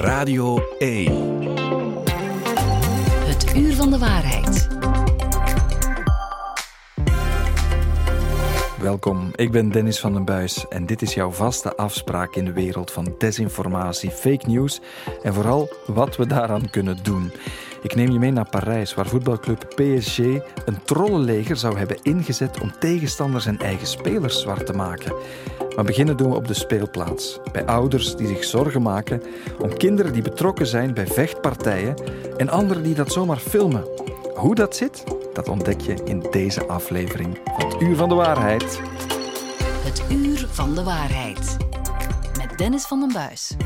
Radio 1. Het uur van de waarheid. Welkom, ik ben Dennis van den Buis en dit is jouw vaste afspraak in de wereld van desinformatie, fake news en vooral wat we daaraan kunnen doen. Ik neem je mee naar Parijs, waar voetbalclub PSG een trollenleger zou hebben ingezet om tegenstanders en eigen spelers zwart te maken. Maar beginnen doen we op de speelplaats, bij ouders die zich zorgen maken om kinderen die betrokken zijn bij vechtpartijen en anderen die dat zomaar filmen. Hoe dat zit, dat ontdek je in deze aflevering van het Uur van de Waarheid. Het uur van de waarheid. Met Dennis van den Buis.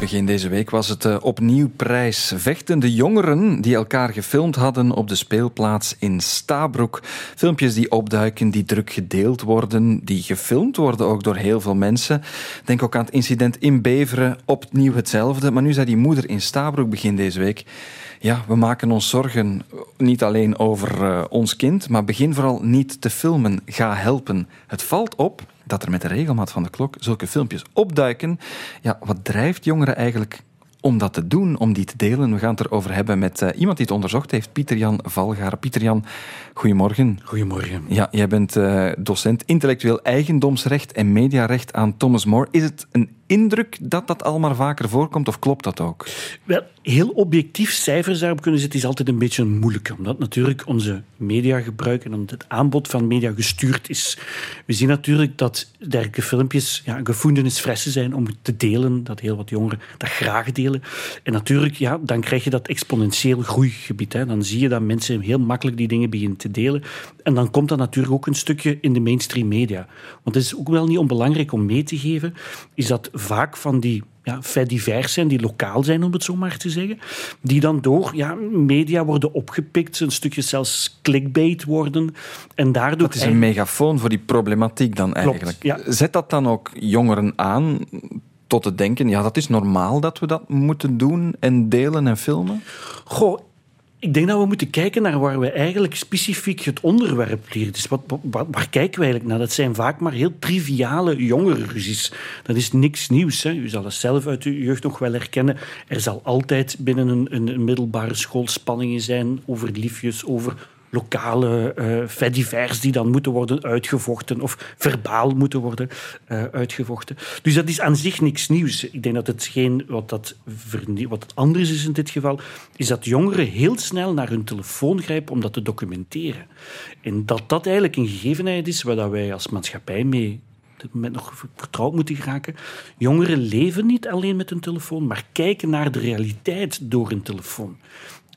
Begin deze week was het uh, opnieuw prijs. Vechtende jongeren die elkaar gefilmd hadden op de speelplaats in Stabroek. Filmpjes die opduiken, die druk gedeeld worden, die gefilmd worden ook door heel veel mensen. Denk ook aan het incident in Beveren, opnieuw hetzelfde. Maar nu zei die moeder in Stabroek begin deze week. Ja, we maken ons zorgen niet alleen over uh, ons kind, maar begin vooral niet te filmen. Ga helpen. Het valt op dat er met de regelmaat van de klok zulke filmpjes opduiken. Ja, wat drijft jongeren eigenlijk om dat te doen, om die te delen? We gaan het erover hebben met uh, iemand die het onderzocht heeft, Pieter-Jan Valgaar. Pieter-Jan, goedemorgen. Goedemorgen. Ja, jij bent uh, docent intellectueel eigendomsrecht en mediarecht aan Thomas More. Is het een indruk dat dat al maar vaker voorkomt, of klopt dat ook? Wel, heel objectief cijfers daarop kunnen zetten is altijd een beetje moeilijk, omdat natuurlijk onze mediagebruik en het aanbod van media gestuurd is. We zien natuurlijk dat dergelijke filmpjes ja, gevoelensfressen zijn om te delen, dat heel wat jongeren dat graag delen. En natuurlijk, ja, dan krijg je dat exponentieel groeigebied. Hè. Dan zie je dat mensen heel makkelijk die dingen beginnen te delen. En dan komt dat natuurlijk ook een stukje in de mainstream media. Want het is ook wel niet onbelangrijk om mee te geven, is dat vaak van die ja, divers zijn, die lokaal zijn, om het zo maar te zeggen, die dan door ja, media worden opgepikt, een stukje zelfs clickbait worden. En daardoor dat is een megafoon voor die problematiek dan eigenlijk. ja. Zet dat dan ook jongeren aan tot het denken, ja, dat is normaal dat we dat moeten doen en delen en filmen? Goh, ik denk dat we moeten kijken naar waar we eigenlijk specifiek het onderwerp leren. Dus wat, wat, waar kijken we eigenlijk naar? Dat zijn vaak maar heel triviale jongerenruzies. Dat is niks nieuws. Hè. U zal het zelf uit uw jeugd nog wel herkennen. Er zal altijd binnen een, een, een middelbare school spanningen zijn over liefjes, over lokale uh, die dan moeten worden uitgevochten of verbaal moeten worden uh, uitgevochten. Dus dat is aan zich niks nieuws. Ik denk dat hetgeen wat, dat wat anders is in dit geval, is dat jongeren heel snel naar hun telefoon grijpen om dat te documenteren. En dat dat eigenlijk een gegevenheid is waar wij als maatschappij mee met nog vertrouwd moeten geraken. Jongeren leven niet alleen met hun telefoon, maar kijken naar de realiteit door hun telefoon.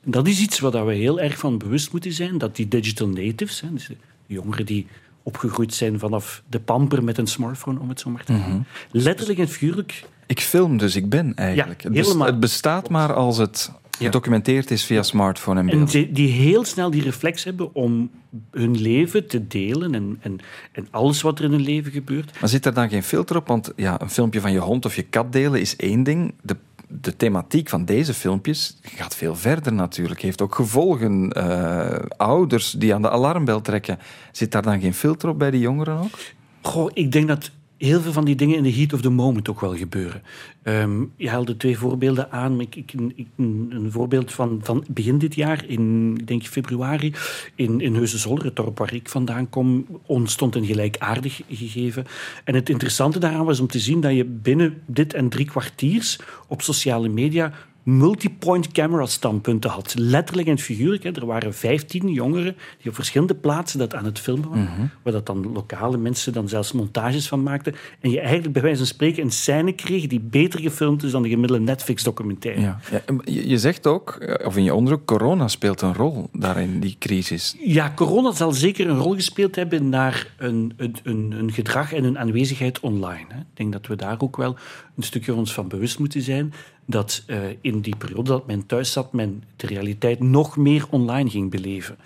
Dat is iets waar we heel erg van bewust moeten zijn, dat die digital natives, hè, dus de jongeren die opgegroeid zijn vanaf de pamper met een smartphone, om het zo maar te zeggen, mm -hmm. letterlijk en figuurlijk... Ik film, dus ik ben eigenlijk. Ja, het, best, het bestaat maar als het gedocumenteerd is via smartphone en beeld. En die, die, heel snel die reflex hebben om hun leven te delen en, en, en alles wat er in hun leven gebeurt. Maar zit er dan geen filter op? Want ja, een filmpje van je hond of je kat delen is één ding. De de thematiek van deze filmpjes gaat veel verder natuurlijk. Heeft ook gevolgen. Uh, ouders die aan de alarmbel trekken. Zit daar dan geen filter op bij die jongeren ook? Goh, ik denk dat heel veel van die dingen in de heat of the moment ook wel gebeuren. Um, je haalde twee voorbeelden aan. Ik, ik, een voorbeeld van, van begin dit jaar, in ik denk februari, in, in Heusden-Zoller, het dorp waar ik vandaan kom, ontstond een gelijkaardig gegeven. En het interessante daaraan was om te zien dat je binnen dit en drie kwartiers op sociale media multipoint camera standpunten had. Letterlijk en figuurlijk. Hè. Er waren vijftien jongeren die op verschillende plaatsen dat aan het filmen waren. Mhm. Waar dat dan lokale mensen dan zelfs montages van maakten. En je eigenlijk bij wijze van spreken een scène kreeg die beter gefilmd is dan de gemiddelde Netflix-documentaire. Ja. Ja, je zegt ook, eh, of in je onderzoek, corona speelt een rol daarin, die crisis. Ja, corona zal zeker een rol gespeeld hebben naar een, een, een, een gedrag en een aanwezigheid online. Hè. Ik denk dat we daar ook wel een stukje ons van bewust moeten zijn dat uh, in die periode dat men thuis zat, men de realiteit nog meer online ging beleven.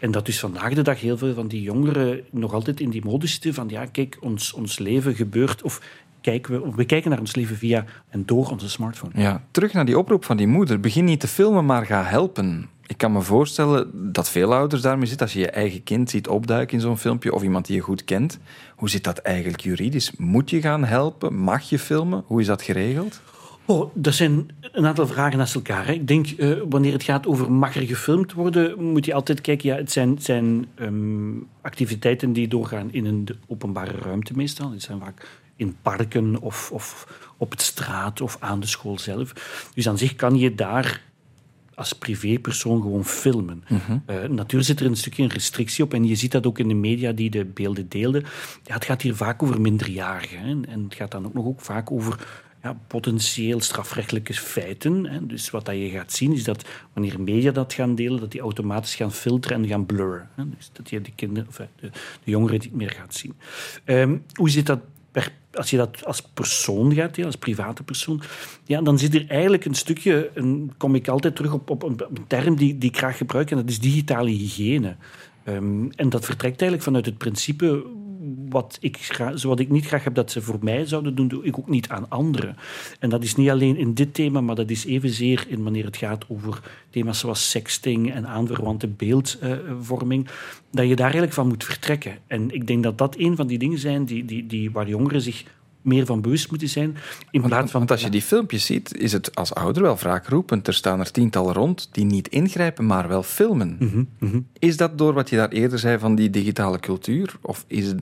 En dat dus vandaag de dag heel veel van die jongeren nog altijd in die modus zitten van ja, kijk, ons, ons leven gebeurt... Of kijken we, we kijken naar ons leven via en door onze smartphone. Ja, terug naar die oproep van die moeder. Begin niet te filmen, maar ga helpen. Ik kan me voorstellen dat veel ouders daarmee zitten. Als je je eigen kind ziet opduiken in zo'n filmpje of iemand die je goed kent. Hoe zit dat eigenlijk juridisch? Moet je gaan helpen? Mag je filmen? Hoe is dat geregeld? Oh, dat zijn een aantal vragen naast elkaar. Hè. Ik denk, uh, wanneer het gaat over mag er gefilmd worden, moet je altijd kijken, ja, het zijn, zijn um, activiteiten die doorgaan in een openbare ruimte meestal. Het zijn vaak in parken of, of op het straat of aan de school zelf. Dus aan zich kan je daar als privépersoon gewoon filmen. Mm natuurlijk zit er een stukje een restrictie op en je ziet dat ook in de media die de beelden deelden. Ja, het gaat hier vaak over minderjarigen hè, en het gaat dan ook nog ook vaak over ja, potentieel strafrechtelijke feiten. Dus wat dat je gaat zien is dat wanneer media dat gaan delen, dat die automatisch gaan filteren en gaan blurren. Dus dat je de, kinderen, of de, de jongeren niet meer gaat zien. Um, hoe zit dat als je dat als persoon gaat, ja, als private persoon, ja, dan zit er eigenlijk een stukje, een, kom ik altijd terug op, op, een, term die, die ik graag gebruik, en dat is digitale hygiëne. Um, en dat vertrekt eigenlijk vanuit het principe wat ik, wat ik niet graag heb dat ze voor mij zouden doen, doe ik ook niet aan anderen. En dat is niet alleen in dit thema, maar dat is evenzeer in wanneer het gaat over thema's zoals sexting en aanverwante beeldvorming, dat je daar eigenlijk van moet vertrekken. En ik denk dat dat een van die dingen zijn die, die, die, waar jongeren zich meer van bewust moeten zijn. In plaats van, want als je die filmpjes ziet, is het als ouder wel wraakroepend. Er staan er tientallen rond die niet ingrijpen, maar wel filmen. Mhm, mhm. Is dat door wat je daar eerder zei van die digitale cultuur? Of is,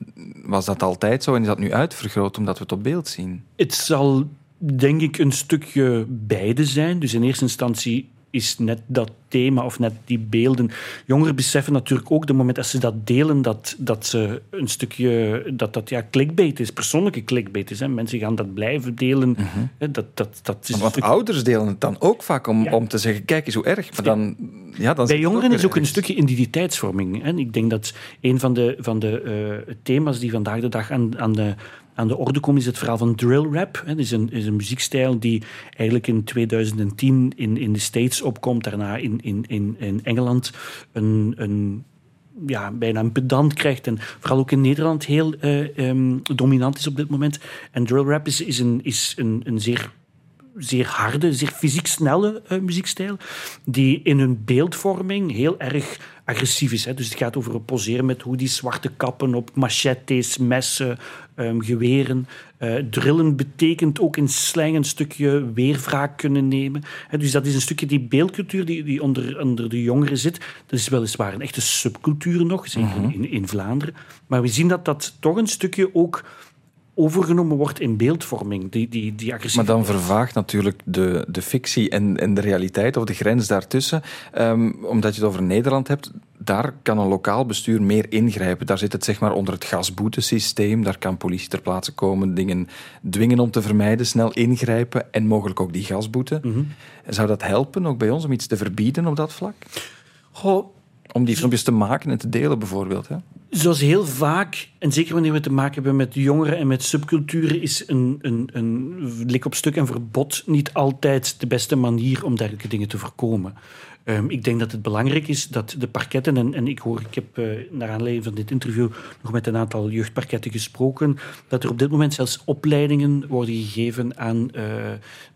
was dat altijd zo en is dat nu uitvergroot omdat we het op beeld zien? Het zal denk ik een stukje beide zijn. Dus in eerste instantie is net dat thema of net die beelden. Jongeren beseffen natuurlijk ook de moment dat ze dat delen, dat, dat ze een stukje, dat dat ja, clickbait is, persoonlijke clickbait is. Hè. Mensen gaan dat blijven delen. Mhm. dat, dat, dat is Want ouders delen het dan ook vaak om, om te zeggen, kijk eens hoe erg. Maar dan, ja, dan Bij jongeren is ook een stukje identiteitsvorming. Hè. Ik denk dat een van de, van de uh, thema's die vandaag de dag aan, aan de aan de orde komt, is het verhaal van drill rap. Het is een, is een muziekstijl die eigenlijk in 2010 in, in de States opkomt, daarna in, in, in, in Engeland een, een ja, bijna een pedant krijgt. En vooral ook in Nederland heel uh, um, dominant is op dit moment. En drill rap is, is, een, is een, een zeer zeer harde, zeer fysiek snelle uh, muziekstijl, die in hun beeldvorming heel erg agressief is. Hè. Dus het gaat over poseren met hoe die zwarte kappen op machetes, messen, um, geweren. Uh, drillen betekent ook in slang een stukje weerwraak kunnen nemen. Hè. Dus dat is een stukje die beeldcultuur die, die onder, onder de jongeren zit. Dat is weliswaar een echte subcultuur nog, zeker mhm. in, in Vlaanderen. Maar we zien dat dat toch een stukje ook overgenomen wordt in beeldvorming. Die, die, die maar dan vervaagt natuurlijk de, de fictie en, en de realiteit, of de grens daartussen. Um, omdat je het over Nederland hebt, daar kan een lokaal bestuur meer ingrijpen. Daar zit het zeg maar onder het gasboetesysteem. Daar kan politie ter plaatse komen, dingen dwingen om te vermijden, snel ingrijpen en mogelijk ook die gasboete. Mhm. Zou dat helpen, ook bij ons, om iets te verbieden op dat vlak? Goh, om die filmpjes te maken en te delen, bijvoorbeeld. Hè? Zoals heel vaak, en zeker wanneer we te maken hebben met jongeren en met subculturen, is een, een, een lik op stuk en verbod niet altijd de beste manier om dergelijke dingen te voorkomen. Um, ik denk dat het belangrijk is dat de parketten, en, en ik hoor, ik heb uh, naar aanleiding van dit interview nog met een aantal jeugdparketten gesproken, dat er op dit moment zelfs opleidingen worden gegeven aan uh,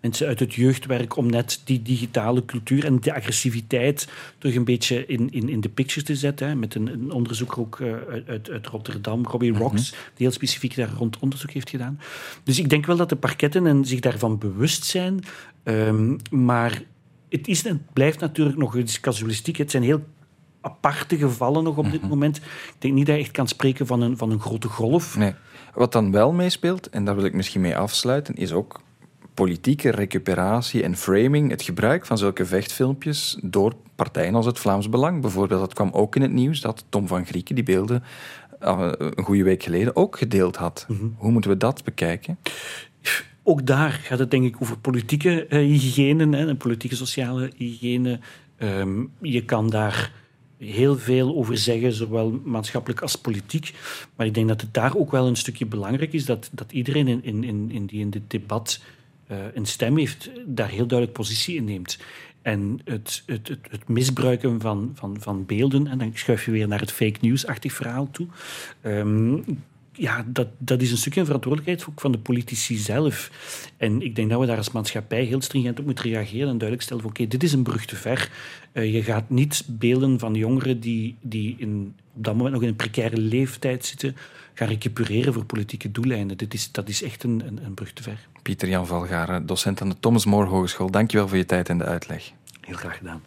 mensen uit het jeugdwerk om net die digitale cultuur en de agressiviteit terug een beetje in, in, in de picture te zetten. Hè, met een, een onderzoeker ook uh, uit, uit Rotterdam, Robbie Rocks, mm -hmm. die heel specifiek daar rond onderzoek heeft gedaan. Dus ik denk wel dat de parketten en zich daarvan bewust zijn, um, maar het is en blijft natuurlijk nog eens casuïstiek. Het zijn heel aparte gevallen nog op dit mhm. moment. Ik denk niet dat je echt kan spreken van een, van een grote golf. Nee. Wat dan wel meespeelt, en daar wil ik misschien mee afsluiten, is ook politieke recuperatie en framing. Het gebruik van zulke vechtfilmpjes door partijen als het Vlaams Belang bijvoorbeeld. Dat kwam ook in het nieuws dat Tom van Grieken die beelden uh, een goede week geleden ook gedeeld had. Mhm. Hoe moeten we dat bekijken? Ook daar gaat het denk ik over politieke uh, hygiëne en politieke sociale hygiëne. Um, je kan daar heel veel over zeggen, zowel maatschappelijk als politiek. Maar ik denk dat het daar ook wel een stukje belangrijk is dat, dat iedereen in, in, in, die in dit debat uh, een stem heeft, daar heel duidelijk positie in neemt. En het, het, het, misbruiken van, van, van beelden, en dan schuif je weer naar het fake news-achtig verhaal toe. Um, ja, dat, dat is een stukje verantwoordelijkheid ook van de politici zelf. En ik denk dat we daar als maatschappij heel stringent op moeten reageren en duidelijk stellen van oké, dit is een brug te ver. Uh, je gaat niet beelden van jongeren die, die in, op dat moment nog in een precaire leeftijd zitten, gaan recupereren voor politieke doeleinden. Dit is, dat is echt een, een, een brug te ver. Pieter-Jan Valgaren, docent aan de Thomas More Hogeschool. Dankjewel voor je tijd en de uitleg. Heel graag gedaan.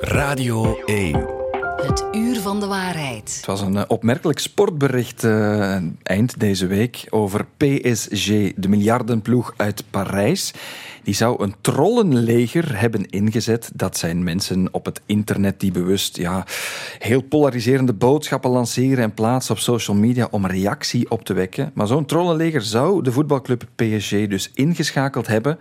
Radio 1. Het uur van de waarheid. Het was een eh, opmerkelijk sportbericht uh, eind deze week over PSG, de miljardenploeg uit Parijs. Die zou een trollenleger hebben ingezet. Dat zijn mensen op het internet die bewust ja, heel polariserende boodschappen lanceren en plaatsen op social media om reactie op te wekken. Maar zo'n trollenleger zou de voetbalclub PSG dus ingeschakeld hebben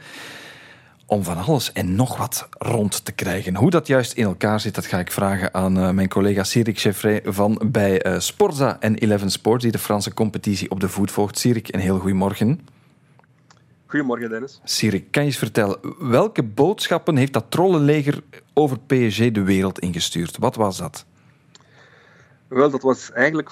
om van alles en nog wat rond te krijgen. Hoe dat juist in elkaar zit, dat ga ik vragen aan uh, mijn collega Sirik Cheffrey van bij uh, Sporza en Eleven Sports, die de Franse competitie op de voet volgt. Sirik, een heel goedemorgen. Goedemorgen, Dennis. Sirik, kan je eens vertellen, welke boodschappen heeft dat trollenleger over PSG de wereld ingestuurd? Wat was dat? Wel, dat was eigenlijk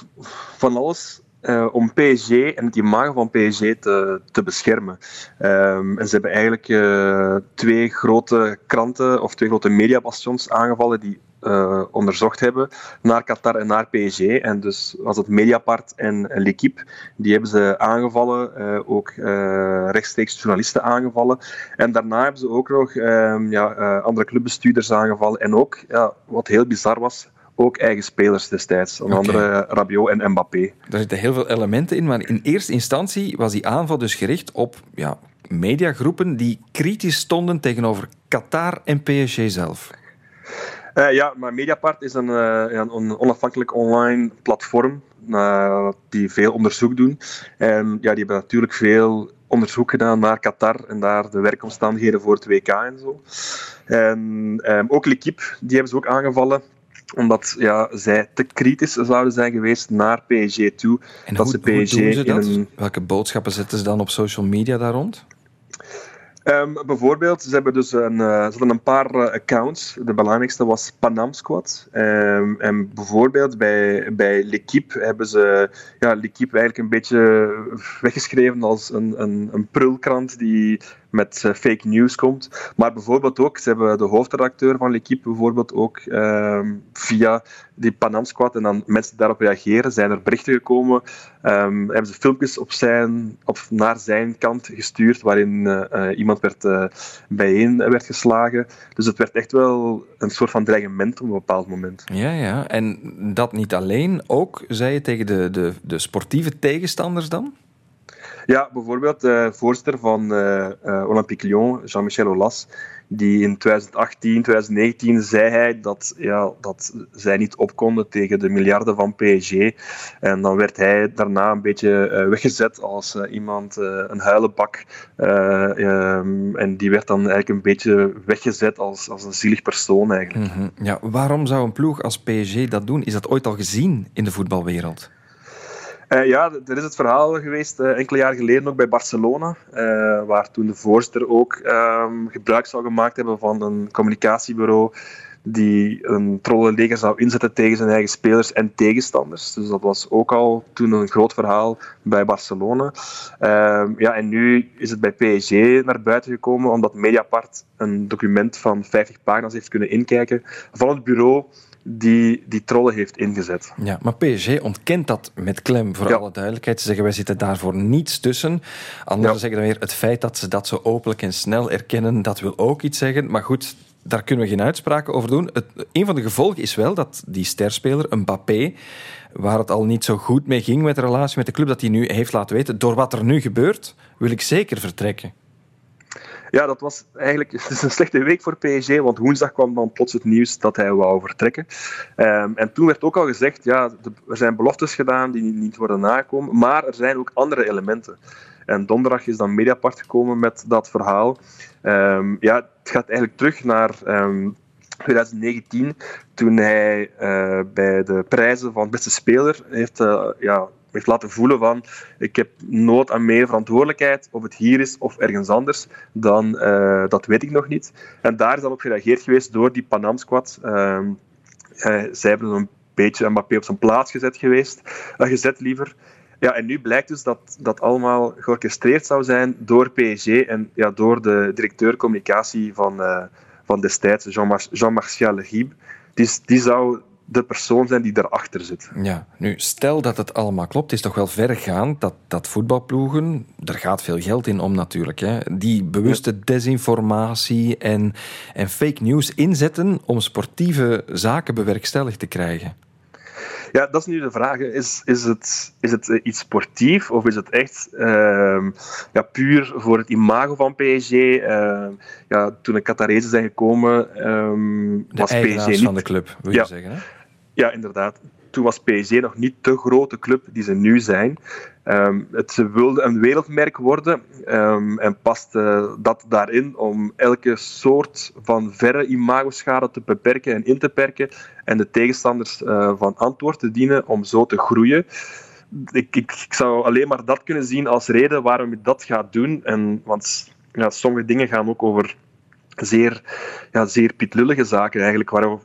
van alles uh, om PSG en het imago van PSG te, te beschermen. Um, en ze hebben eigenlijk uh, twee grote kranten of twee grote mediabastions aangevallen die uh, onderzocht hebben naar Qatar en naar PSG. En dus was het Mediapart en L'Equipe. Die hebben ze aangevallen, ook rechtstreeks journalisten aangevallen. En daarna hebben ze ook nog um, ja, andere clubbestuurders aangevallen. En ook, ja, wat heel bizar was, ook eigen spelers destijds. Onder andere Rabiot en Mbappé. Daar zitten heel veel elementen in, maar in eerste instantie was die aanval dus gericht op ja, mediagroepen die kritisch stonden tegenover Qatar en PSG zelf. Uh, ja, maar Mediapart is een, uh, een onafhankelijk online platform uh, die veel onderzoek doen. En ja, die hebben natuurlijk veel onderzoek gedaan naar Qatar en daar de werkomstandigheden voor het WK en zo. En um, ook L'Equipe, die hebben ze ook aangevallen omdat ja, zij te kritisch zouden zijn geweest naar PSG toe. En dat hoe, ze PSG hoe doen ze dat? Een... Welke boodschappen zetten ze dan op social media daar rond? Um, bijvoorbeeld, ze hebben dus een, uh, ze hadden een paar uh, accounts. De belangrijkste was Panam Squad. Um, en bijvoorbeeld bij, bij L'Equipe hebben ze ja, L'Equipe eigenlijk een beetje weggeschreven als een, een, een prulkrant die met uh, fake news komt. Maar bijvoorbeeld ook, ze hebben de hoofdredacteur van L'Equipe bijvoorbeeld ook um, via die Panam Squad en dan mensen daarop reageren, zijn er berichten gekomen, um, hebben ze filmpjes op zijn, op, naar zijn kant gestuurd waarin uh, iemand werd, bijeen werd geslagen. Dus het werd echt wel een soort van dreigement op een bepaald moment. Ja, ja. En dat niet alleen, ook, zei je, tegen de, de, de sportieve tegenstanders dan? Ja, bijvoorbeeld de voorzitter van uh, uh, Olympique Lyon, Jean-Michel Aulas, die in 2018, 2019 zei hij dat, ja, dat zij niet opkonden tegen de miljarden van PSG. En dan werd hij daarna een beetje weggezet als iemand, een huilenbak. Um, en die werd dan eigenlijk een beetje weggezet als, als een zielig persoon eigenlijk. -hmm. Ja, waarom zou een ploeg als PSG dat doen? Is dat ooit al gezien in de voetbalwereld? Uh, ja, er is het verhaal geweest uh, enkele jaar geleden ook bij Barcelona, uh, waar toen de voorzitter ook um, gebruik zou gemaakt hebben van een communicatiebureau die een trollenleger zou inzetten tegen zijn eigen spelers en tegenstanders. Dus dat was ook al toen een groot verhaal bij Barcelona. Ehm, ja, en nu is het bij PSG naar buiten gekomen, omdat Mediapart een document van 50 pagina's heeft kunnen inkijken van het bureau die die trollen heeft ingezet. Ja, maar PSG ontkent dat met klem, voor alle duidelijkheid. Ze zeggen, wij zitten daarvoor niets tussen. Anderen zeggen dan weer, het feit dat ze dat zo openlijk en snel erkennen, dat wil ook iets zeggen. Maar goed, daar kunnen we geen uitspraken over doen. Het, een van de gevolgen is wel dat die sterspeler, Mbappé, waar het al niet zo goed mee ging met de relatie met de club, dat hij nu heeft laten weten, door wat er nu gebeurt, wil ik zeker vertrekken. Ja, dat was eigenlijk het is een slechte week voor PSG, want woensdag kwam dan plots het nieuws dat hij wou vertrekken. Um, en toen werd ook al gezegd, ja, er zijn beloftes gedaan die niet worden nagekomen, maar er zijn ook andere elementen. En donderdag is dan Mediapart gekomen met dat verhaal. Um, ja, het gaat eigenlijk terug naar um, ehm, 2019, toen hij uh, bij de prijzen van beste speler heeft uh, ja, heeft laten voelen van ik heb nood aan meer verantwoordelijkheid, of het hier is of ergens anders, dan uh, dat weet ik nog niet. En daar is dan op gereageerd geweest door die Panam Squad. Uh, zij hebben een beetje Mbappé op zijn plaats gezet geweest, uh, gezet liever. Ja, en nu blijkt dus dat dat allemaal georchestreerd zou zijn door PSG en ja, door de directeur communicatie van, van destijds, Jean-Martial Jean Die, die zou de persoon zijn die daarachter zit. Ja, nu stel dat het allemaal klopt, is toch wel vergaand dat, dat voetbalploegen, er gaat veel geld in om natuurlijk, hè, die bewuste desinformatie en, en fake news inzetten om sportieve zaken bewerkstelligd te krijgen. Ja, dat is nu de vraag. Is, is, het, is het eh, iets sportief of is het echt uh, ja, puur voor het imago van PSG? Uh, ja, toen de Qatarezen zijn gekomen, um, was PSG niet... van de club, wil je zeggen. Hè? Ja, inderdaad. Toen was PSG nog niet de grote club die ze nu zijn. Um, het wilde een wereldmerk worden um, en paste dat daarin om elke soort van verre imagoschade te beperken en in te perken en de tegenstanders uh, van antwoord te dienen om zo te groeien. Ik, ik, ik, zou alleen maar dat kunnen zien als reden waarom je dat gaat doen. En, want ja, sommige dingen gaan ook over zeer, ja, zeer pietlullige zaken eigenlijk, waar,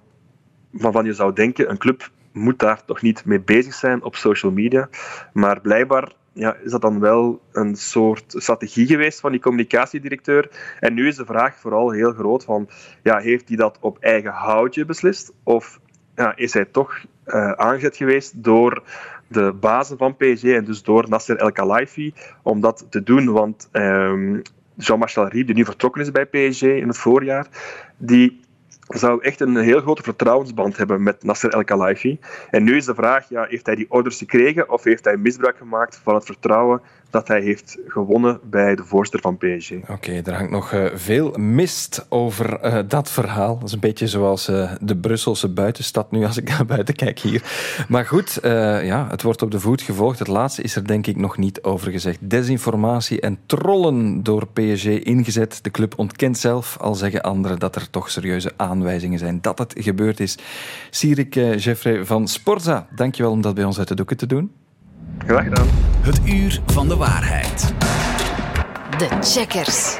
waarvan je zou denken, een club moet daar toch niet mee bezig zijn op social media. Maar blijkbaar ja, is dat dan wel een soort strategie geweest van die communicatiedirecteur. En nu is de vraag vooral heel groot van, ja, heeft hij dat op eigen houtje beslist? Of ja, is hij toch uh, aangezet geweest door de bazen van PSG en dus door Nasser El Khelaifi om dat te doen? Want um, Jean-Marcel Riep, die nu vertrokken is bij PSG in het voorjaar, die zou echt een heel grote vertrouwensband hebben met Nasser El Khelaifi. En nu is de vraag, ja, heeft hij die orders gekregen of heeft hij misbruik gemaakt van het vertrouwen dat hij heeft gewonnen bij de voorster van PSG. Oké, er hangt nog uh, veel mist over uh, dat verhaal. Dat is een beetje zoals uh, de Brusselse buitenstad nu, als ik naar buiten kijk hier. Maar goed, ja, het wordt op de voet gevolgd. Het laatste is er denk ik nog niet over gezegd. Desinformatie en trollen door PSG ingezet. De club ontkent zelf, al zeggen anderen dat er toch serieuze aanwijzingen zijn dat het gebeurd is. Sirik Jeffrey van Sporza, dankjewel om dat bij ons uit de doeken te doen. Graag gedaan. Het uur van de waarheid. De checkers.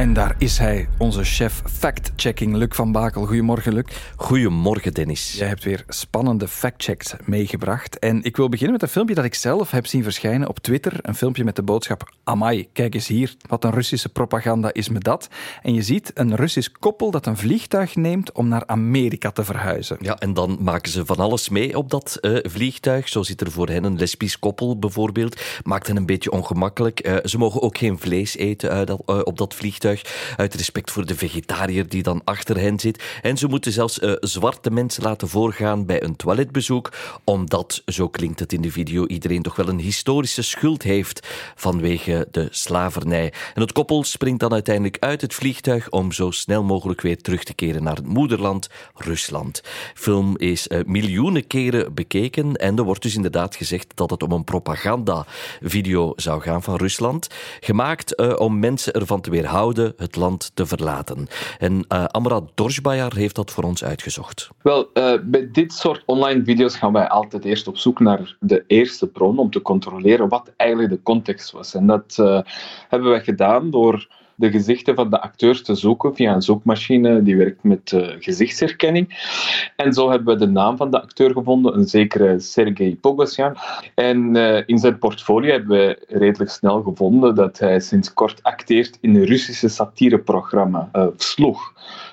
En daar is hij, onze chef fact-checking, Luc van Bakel. Goedemorgen, Luc. Goedemorgen, Dennis. Jij hebt weer spannende fact-checks meegebracht. En ik wil beginnen met een filmpje dat ik zelf heb zien verschijnen op Twitter. Een filmpje met de boodschap: Amai, kijk eens hier, wat een Russische propaganda is met dat. En je ziet een Russisch koppel dat een vliegtuig neemt om naar Amerika te verhuizen. Ja, en dan maken ze van alles mee op dat uh, vliegtuig. Zo zit er voor hen een lesbisch koppel bijvoorbeeld. Maakt hen een beetje ongemakkelijk. Uh, ze mogen ook geen vlees eten uh, op dat vliegtuig. Uit respect voor de vegetariër die dan achter hen zit. En ze moeten zelfs uh, zwarte mensen laten voorgaan bij een toiletbezoek. Omdat, zo klinkt het in de video, iedereen toch wel een historische schuld heeft vanwege de slavernij. En het koppel springt dan uiteindelijk uit het vliegtuig om zo snel mogelijk weer terug te keren naar het moederland, Rusland. Film is uh, miljoenen keren bekeken en er wordt dus inderdaad gezegd dat het om een propaganda-video zou gaan van Rusland. Gemaakt uh, om mensen ervan te weerhouden het land te verlaten. En uh, Amra Dorsbajar heeft dat voor ons uitgezocht. Wel, uh, bij dit soort online video's gaan wij altijd eerst op zoek naar de eerste bron om te controleren wat eigenlijk de context was. En dat uh, hebben wij gedaan door de gezichten van de acteurs te zoeken via een zoekmachine die werkt met uh, gezichtsherkenning. En zo hebben we de naam van de acteur gevonden, een zekere Sergei Pogosyan. En uh, in zijn portfolio hebben we redelijk snel gevonden dat hij sinds kort acteert in een Russische satireprogramma, uh,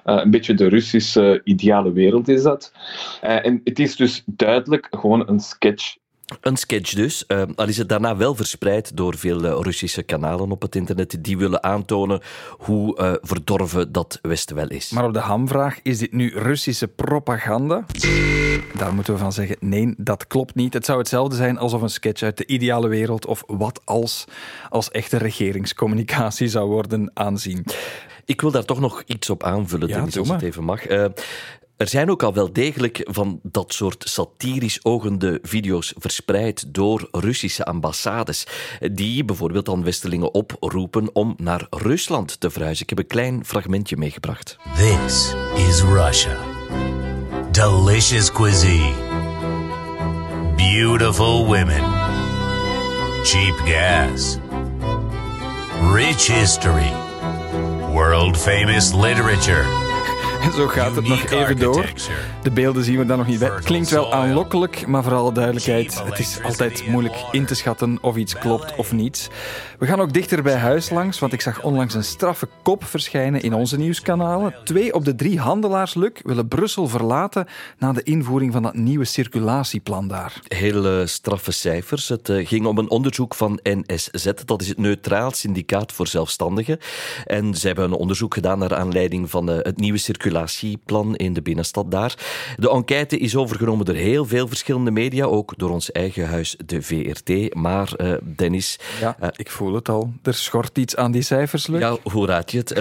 een beetje de Russische ideale wereld is dat. en het is dus duidelijk gewoon een sketch een sketch dus, uh, al is het daarna wel verspreid door veel uh, Russische kanalen op het internet die willen aantonen hoe uh, verdorven dat Westen wel is. Maar op de hamvraag, is dit nu Russische propaganda? Daar moeten we van zeggen, nee, dat klopt niet. Het zou hetzelfde zijn alsof een sketch uit de ideale wereld of wat als, als echte regeringscommunicatie zou worden aanzien. Ik wil daar toch nog iets op aanvullen, ja, als het even mag. Er zijn ook al wel degelijk van dat soort satirisch ogende video's verspreid door Russische ambassades, die bijvoorbeeld dan Westelingen oproepen om naar Rusland te verhuizen. Ik heb een klein fragmentje meegebracht. This is Russia. Delicious cuisine. Beautiful women. Cheap gas. Rich history. World famous literature Zo gaat het nog even door. De beelden zien we dan nog niet bij. Klinkt wel aanlokkelijk, maar voor alle duidelijkheid, het is altijd moeilijk in te schatten of iets klopt of niet. We gaan ook dichter bij huis langs, want ik zag onlangs een straffe kop verschijnen in onze nieuwskanalen. Twee op de drie handelaars, Luc, willen Brussel verlaten na de invoering van dat nieuwe circulatieplan daar. Heel eh, straffe cijfers. Het eh, ging om een onderzoek van NSZ, dat is het Neutraal Syndicaat voor Zelfstandigen. En zij hebben een onderzoek gedaan naar aanleiding van eh, het nieuwe circulatieplan in de binnenstad daar. De enquête is overgenomen door heel veel verschillende media, ook door ons eigen huis, de VRT. Maar eh, Dennis, Ja, eh, ik voel het al. Er schort iets aan die cijfers, Luc. ja, hoe raad je het?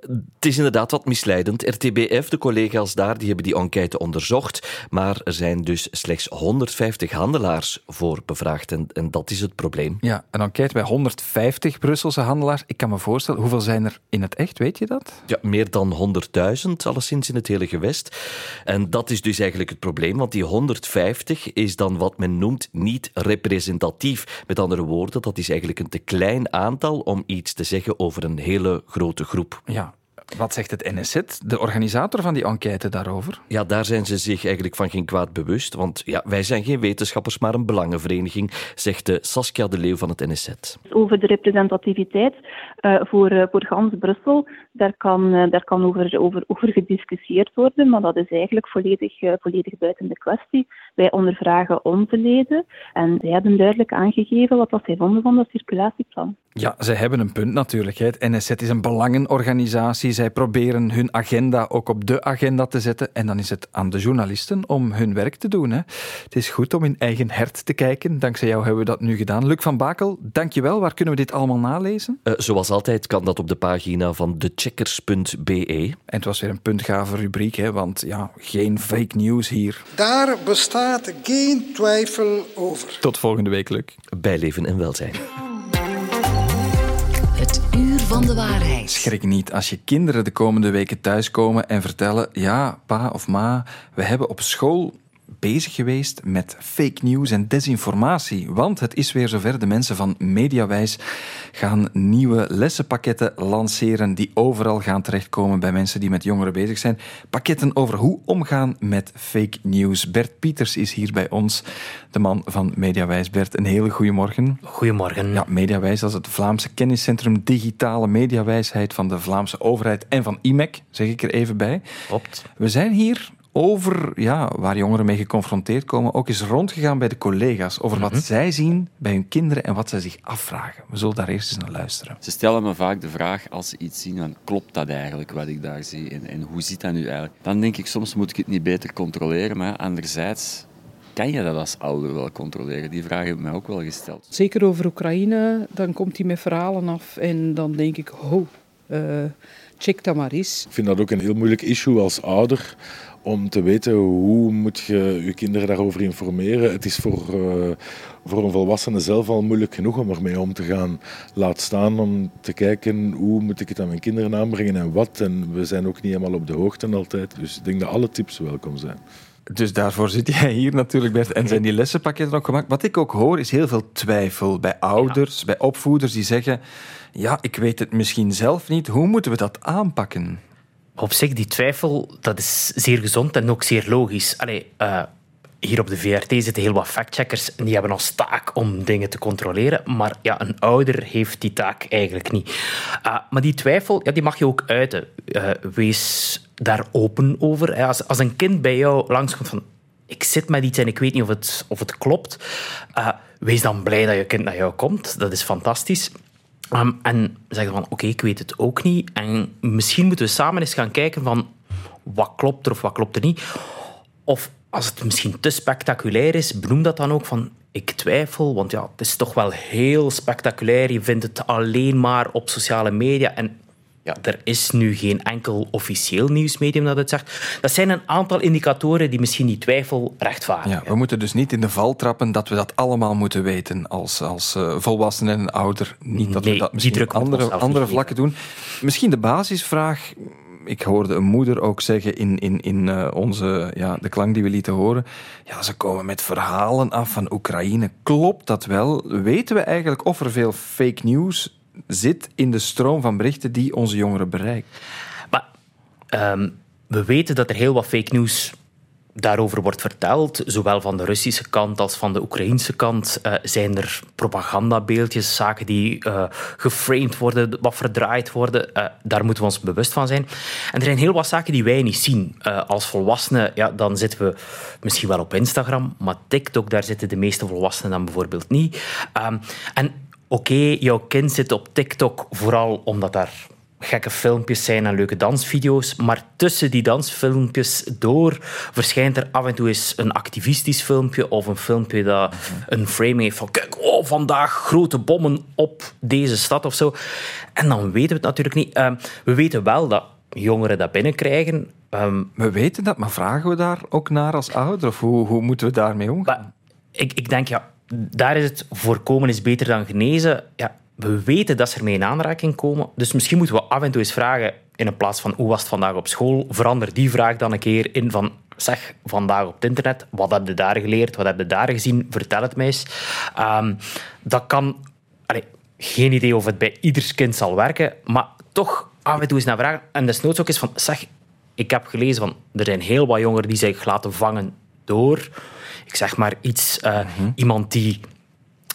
Het is inderdaad wat misleidend. RTBF, de collega's daar, die hebben die enquête onderzocht. Maar er zijn dus slechts 150 handelaars voor bevraagd. En, en dat is het probleem. Ja, een enquête bij 150 Brusselse handelaars. Ik kan me voorstellen, hoeveel zijn er in het echt, weet je dat? Ja, meer dan 100.000, alleszins in het hele gewest. En dat is dus eigenlijk het probleem, want die 150 is dan wat men noemt niet representatief. Met andere woorden, dat is eigenlijk een te klein aantal om iets te zeggen over een hele grote groep. Ja. Wat zegt het NSZ, de organisator van die enquête, daarover? Ja, daar zijn ze zich eigenlijk van geen kwaad bewust. Want ja, wij zijn geen wetenschappers, maar een belangenvereniging, zegt de Saskia de Leeuw van het NSZ. over de representativiteit eh, voor, eh, voor gans Brussel. Daar kan, eh, daar kan over, over, over gediscussieerd worden, maar dat is eigenlijk volledig, eh, volledig buiten de kwestie. Wij ondervragen onze leden en zij hebben duidelijk aangegeven wat dat zij vonden van dat circulatieplan. Ja, zij hebben een punt natuurlijk. hè. Het NSZ is een belangenorganisatie. Zij proberen hun agenda ook op de agenda te zetten. En dan is het aan de journalisten om hun werk te doen. Hè. Het is goed om in eigen hert te kijken. Dankzij jou hebben we dat nu gedaan. Luc van Bakel, dankjewel. Waar kunnen we dit allemaal nalezen? Eh, zoals altijd kan dat op de pagina van decheckers.be. En het was weer een puntgave rubriek, hè, want ja, geen fake news hier. Daar bestaat geen twijfel over. Tot volgende week, Luc. Bij leven en welzijn. Het uur van de waarheid. Schrik niet als je kinderen de komende weken thuiskomen en vertellen: ja, pa of ma, we hebben op school bezig geweest met fake news en desinformatie. Want het is weer zover. De mensen van Mediawijs gaan nieuwe lessenpakketten lanceren die overal gaan terechtkomen bij mensen die met jongeren bezig zijn. Pakketten over hoe omgaan met fake news. Bert Pieters is hier bij ons, de man van Mediawijs. Bert, een hele goede morgen. Goedemorgen. Ja, Mediawijs, dat is het Vlaamse kenniscentrum digitale mediawijsheid van de Vlaamse overheid en van IMEC, zeg ik er even bij. Klopt. We zijn hier over ja, waar jongeren mee geconfronteerd komen, ook eens rondgegaan bij de collega's over wat zij zien bij hun kinderen en wat zij zich afvragen. We zullen daar eerst eens naar luisteren. Ze stellen me vaak de vraag als ze iets zien, van, klopt dat eigenlijk wat ik daar zie en, en hoe zit dat nu eigenlijk? Dan denk ik soms moet ik het niet beter controleren, maar anderzijds kan je dat als ouder wel controleren? Die vraag heb ik mij ook wel gesteld. Zeker over Oekraïne, dan komt hij met verhalen af en dan denk ik, ho, eh, check dat maar eens. Ik vind dat ook een heel moeilijk issue als ouder om te weten hoe moet je je kinderen daarover informeren. Het is voor, eh, voor een volwassene zelf al moeilijk genoeg om ermee om te gaan. Laat staan om te kijken hoe moet ik het aan mijn kinderen aanbrengen en wat. En we zijn ook niet helemaal op de hoogte altijd. Dus ik denk dat alle tips welkom zijn. Dus daarvoor zit jij hier natuurlijk, Bert. En zijn die lessenpakketten ook gemaakt? Wat ik ook hoor, is heel veel twijfel bij ouders, bij opvoeders die zeggen: Ja, ik weet het misschien zelf niet. Hoe moeten we dat aanpakken? Op zich, die twijfel, dat is zeer gezond en ook zeer logisch. Allee, eh, hier op de VRT zitten heel wat factcheckers en die hebben als taak om dingen te controleren. Maar ja, een ouder heeft die taak eigenlijk niet. Uh, maar die twijfel, ja, die mag je ook uiten. Uh, wees daar open over. Als, als een kind bij jou langskomt van ik zit met iets en ik weet niet of het, of het klopt, uh, wees dan blij dat je kind naar jou komt. Dat is fantastisch. En zeggen van, oké, ik weet het ook niet. En misschien moeten we samen eens gaan kijken van wat klopt er of wat klopt er niet. Of als het misschien te spectaculair is, benoem dat dan ook van ik twijfel, want ja, het is toch wel heel spectaculair. Je vindt het alleen maar op sociale media en ja, er is nu geen enkel officieel nieuwsmedium dat het zegt. Dat zijn een aantal indicatoren die misschien die twijfel rechtvaardigen. Ja, we moeten dus niet in de val trappen dat we dat allemaal moeten weten als, als uh, volwassenen en ouder. Niet dat nee, we dat misschien op andere, andere vlakken doen. Misschien de basisvraag. Ik hoorde een moeder ook zeggen in, in, in uh, onze, ja, de klank die we lieten horen. Ja, ze komen met verhalen af van Oekraïne. Klopt dat wel? Weten we eigenlijk of er veel fake news zit in de stroom van berichten die onze jongeren bereikt? Maar um, we weten dat er heel wat fake news daarover wordt verteld, zowel van de Russische kant als van de Oekraïnse kant, uh, zijn er propagandabeeldjes, zaken die uh, geframed worden, wat verdraaid worden. Uh, daar moeten we ons bewust van zijn. En er zijn heel wat zaken die wij niet zien. als volwassenen, ja, dan zitten we misschien wel op Instagram, maar TikTok, daar zitten de meeste volwassenen dan bijvoorbeeld niet. Um, en oké, okay, jouw kind zit op TikTok vooral omdat daar gekke filmpjes zijn en leuke dansvideo's. Maar tussen die dansfilmpjes door verschijnt er af en toe eens een activistisch filmpje of een filmpje dat een framing heeft van kijk, oh, vandaag grote bommen op deze stad of zo. En dan weten we het natuurlijk niet. Uh, we weten wel dat jongeren dat binnenkrijgen. Um, we weten dat, maar vragen we daar ook naar als ouder? Of hoe, hoe moeten we daarmee omgaan? Ik, ik denk, ja, daar is het voorkomen is beter dan genezen. Ja, we weten dat ze ermee in aanraking komen. Dus misschien moeten we af en toe eens vragen, in plaats van hoe was het vandaag op school, verander die vraag dan een keer in van zeg vandaag op het internet, wat heb je daar geleerd, wat heb je daar gezien, vertel het mij eens. Um, dat kan... Geen idee of het bij ieders kind zal werken, maar toch af en toe eens naar vragen. En desnoods ook eens van, zeg, ik heb gelezen van, er zijn heel wat jongeren die zich laten vangen door, ik zeg maar iets, uh, mm-hmm. iemand die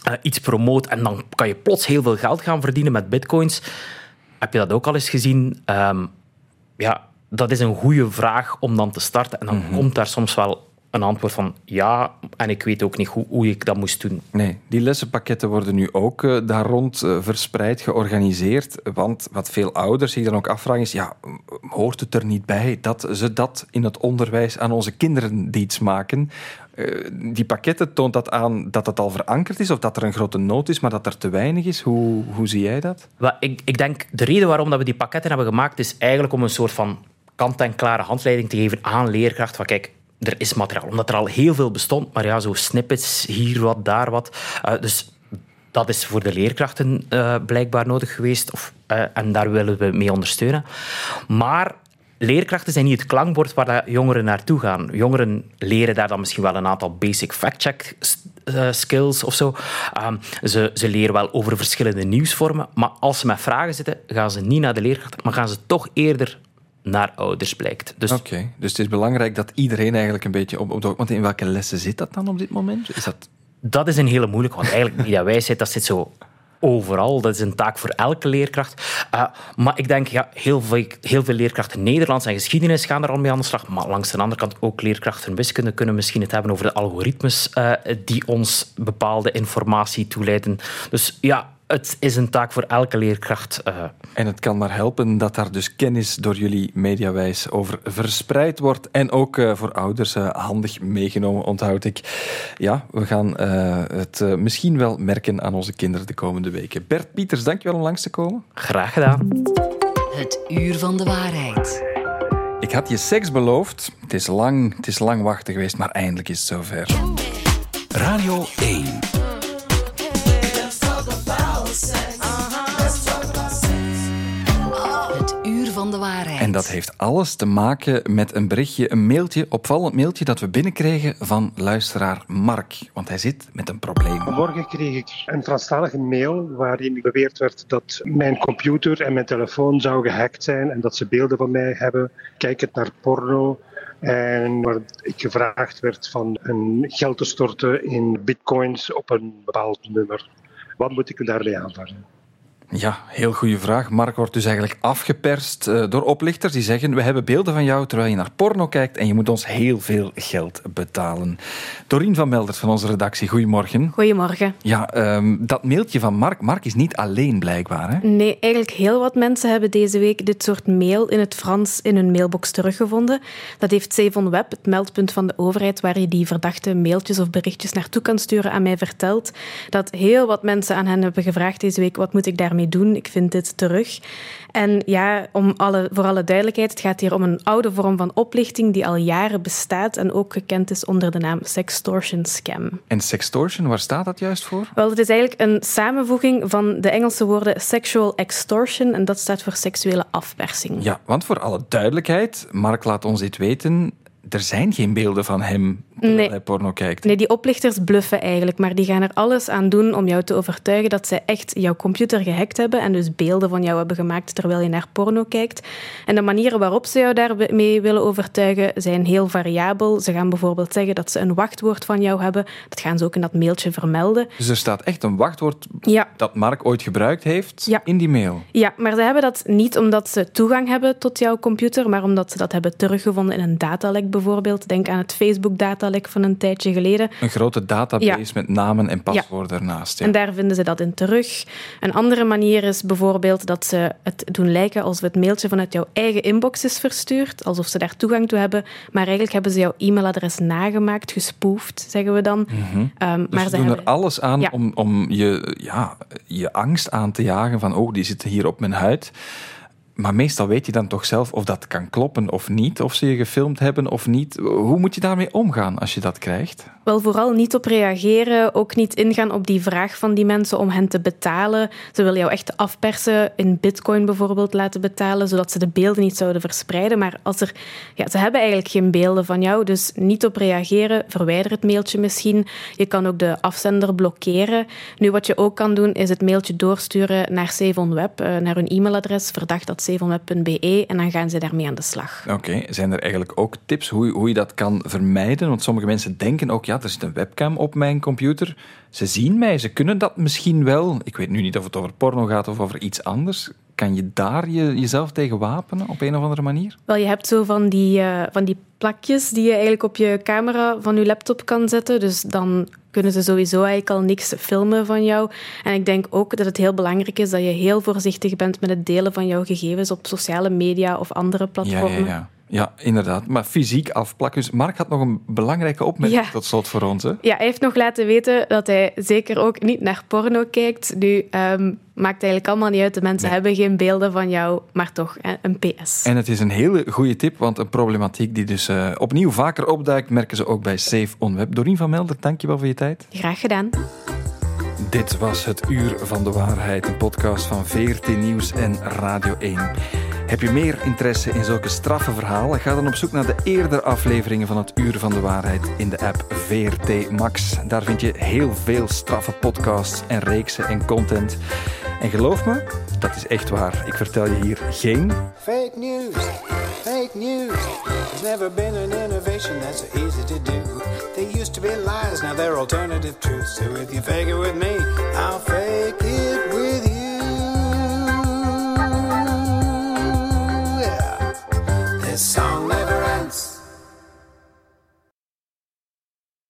uh, iets promoot en dan kan je plots heel veel geld gaan verdienen met bitcoins. Heb je dat ook al eens gezien? Um, ja, dat is een goede vraag om dan te starten. En dan mm -hmm. komt daar soms wel een antwoord van ja, en ik weet ook niet hoe, hoe ik dat moest doen. Nee, die lessenpakketten worden nu ook uh, daar rond uh, verspreid, georganiseerd. Want wat veel ouders zich dan ook afvragen is, ja, hoort het er niet bij dat ze dat in het onderwijs aan onze kinderen iets maken? Uh, die pakketten toont dat aan dat het al verankerd is of dat er een grote nood is, maar dat er te weinig is. Hoe, hoe zie jij dat? Well, ik, ik denk, de reden waarom dat we die pakketten hebben gemaakt is eigenlijk om een soort van kant-en-klare handleiding te geven aan leerkrachten. Van kijk, er is materiaal. Omdat er al heel veel bestond, maar ja, zo snippets, hier wat, daar wat. Uh, dus dat is voor de leerkrachten uh, blijkbaar nodig geweest. Of, uh, en daar willen we mee ondersteunen. Maar leerkrachten zijn niet het klankbord waar jongeren naartoe gaan. Jongeren leren daar dan misschien wel een aantal basic fact-check skills of zo. Um, ze, ze leren wel over verschillende nieuwsvormen. Maar als ze met vragen zitten, gaan ze niet naar de leerkrachten, maar gaan ze toch eerder naar ouders blijkt. Dus... Oké, dus het is belangrijk dat iedereen eigenlijk een beetje op, op de... Want in welke lessen zit dat dan op dit moment? Is dat... dat is een hele moeilijke, want eigenlijk media wijsheid, dat zit zo overal. Dat is een taak voor elke leerkracht. Uh, maar ik denk, ja, heel veel, heel veel leerkrachten Nederlands en geschiedenis gaan er al mee aan de slag. Maar langs de andere kant ook leerkrachten wiskunde kunnen misschien het hebben over de algoritmes uh, die ons bepaalde informatie toeleiden. Dus ja, het is een taak voor elke leerkracht. Uh. En het kan maar helpen dat daar dus kennis door jullie mediawijs over verspreid wordt. En ook uh, voor ouders uh, handig meegenomen, onthoud ik. Ja, we gaan het misschien wel merken aan onze kinderen de komende weken. Bert Pieters, dankjewel om langs te komen. Graag gedaan. Het uur van de waarheid. Ik had je seks beloofd. Het is lang, het is lang wachten geweest, maar eindelijk is het zover. Radio 1. Van de waarheid. En dat heeft alles te maken met een berichtje, een mailtje, opvallend mailtje dat we binnenkregen van luisteraar Mark. Want hij zit met een probleem. Morgen kreeg ik een Franstalige mail waarin beweerd werd dat mijn computer en mijn telefoon zou gehackt zijn en dat ze beelden van mij hebben, kijkend naar porno. En waar ik gevraagd werd van een geld te storten in bitcoins op een bepaald nummer. Wat moet ik daarmee aanvangen? Ja, heel goede vraag. Mark wordt dus eigenlijk afgeperst uh, door oplichters die zeggen: We hebben beelden van jou terwijl je naar porno kijkt en je moet ons heel veel geld betalen. Dorien van Melders van onze redactie, goedemorgen. Goedemorgen. Ja, um, dat mailtje van Mark. Mark is niet alleen blijkbaar. Hè? Nee, eigenlijk heel wat mensen hebben deze week dit soort mail in het Frans in hun mailbox teruggevonden. Dat heeft Savon Web, het meldpunt van de overheid, waar je die verdachte mailtjes of berichtjes naartoe kan sturen, aan mij verteld. Dat heel wat mensen aan hen hebben gevraagd deze week: wat moet ik daarmee doen. Ik vind dit terug. En ja, om alle, voor alle duidelijkheid, het gaat hier om een oude vorm van oplichting die al jaren bestaat en ook gekend is onder de naam sextortion scam. En sextortion, waar staat dat juist voor? Wel, het is eigenlijk een samenvoeging van de Engelse woorden sexual extortion en dat staat voor seksuele afpersing. Ja, want voor alle duidelijkheid, Mark laat ons dit weten, er zijn geen beelden van hem terwijl Nee. hij porno kijkt. Nee, die oplichters bluffen eigenlijk, maar die gaan er alles aan doen om jou te overtuigen dat zij echt jouw computer gehackt hebben en dus beelden van jou hebben gemaakt terwijl je naar porno kijkt. En de manieren waarop ze jou daarmee willen overtuigen zijn heel variabel. Ze gaan bijvoorbeeld zeggen dat ze een wachtwoord van jou hebben. Dat gaan ze ook in dat mailtje vermelden. Dus er staat echt een wachtwoord Ja. dat Mark ooit gebruikt heeft in die mail. Ja, maar ze hebben dat niet omdat ze toegang hebben tot jouw computer, maar omdat ze dat hebben teruggevonden in een datalek bijvoorbeeld. Denk aan het Facebook-datalek van een tijdje geleden. Een grote database Ja. met namen en paswoorden ernaast. Ja. En daar vinden ze dat in terug. Een andere manier is bijvoorbeeld dat ze het doen lijken alsof het mailtje vanuit jouw eigen inbox is verstuurd, alsof ze daar toegang toe hebben, maar eigenlijk hebben ze jouw e-mailadres nagemaakt, gespoofd, zeggen we dan. Mhm. Ehm, Dus maar ze ze doen hebben... er alles aan Ja. om, om je, ja, je angst aan te jagen van oh, die zitten hier op mijn huid. Maar meestal weet je dan toch zelf of dat kan kloppen of niet, of ze je gefilmd hebben of niet. Hoe moet je daarmee omgaan als je dat krijgt? Wel vooral niet op reageren, ook niet ingaan op die vraag van die mensen om hen te betalen. Ze willen jou echt afpersen, in bitcoin bijvoorbeeld laten betalen, zodat ze de beelden niet zouden verspreiden. Maar als er, ja, ze hebben eigenlijk geen beelden van jou, dus niet op reageren. Verwijder het mailtje misschien. Je kan ook de afzender blokkeren. Nu, wat je ook kan doen, is het mailtje doorsturen naar SaveOnWeb, eh, naar hun e-mailadres, verdacht.savonweb.be, en dan gaan ze daarmee aan de slag. Oké, zijn er eigenlijk ook tips hoe, hoe je dat kan vermijden? Want sommige mensen denken ook, ja, er zit een webcam op mijn computer. Ze zien mij, ze kunnen dat misschien wel. Ik weet nu niet of het over porno gaat of over iets anders. Kan je daar je, jezelf tegen wapenen op een of andere manier? Wel, je hebt zo van die, eh, van die plakjes die je eigenlijk op je camera van je laptop kan zetten. Dus dan kunnen ze sowieso eigenlijk al niks filmen van jou. En ik denk ook dat het heel belangrijk is dat je heel voorzichtig bent met het delen van jouw gegevens op sociale media of andere platformen. ja, ja. Ja, inderdaad. Maar fysiek afplakken. Dus Mark had nog een belangrijke opmerking Ja. tot slot voor ons. Hè? Ja, hij heeft nog laten weten dat hij zeker ook niet naar porno kijkt. Nu ehm, maakt eigenlijk allemaal niet uit. De mensen hebben geen beelden van jou, maar toch een PS. En het is een hele goede tip, want een problematiek die dus eh, opnieuw vaker opduikt, merken ze ook bij Safe on Web. Dorien van Melder, dankjewel voor je tijd. Graag gedaan. Dit was het Uur van de Waarheid, een podcast van VRT Nieuws en Radio 1. Heb je meer interesse in zulke straffe verhalen? Ga dan op zoek naar de eerdere afleveringen van het Uur van de Waarheid in de app VRT Max. Daar vind je heel veel straffe podcasts en reeksen en content. En geloof me, dat is echt waar. Ik vertel je hier geen Fake news, fake news. There's never been an innovation that's so easy to do. They used to be lies, now they're alternative truths. So if you fake it with me, song.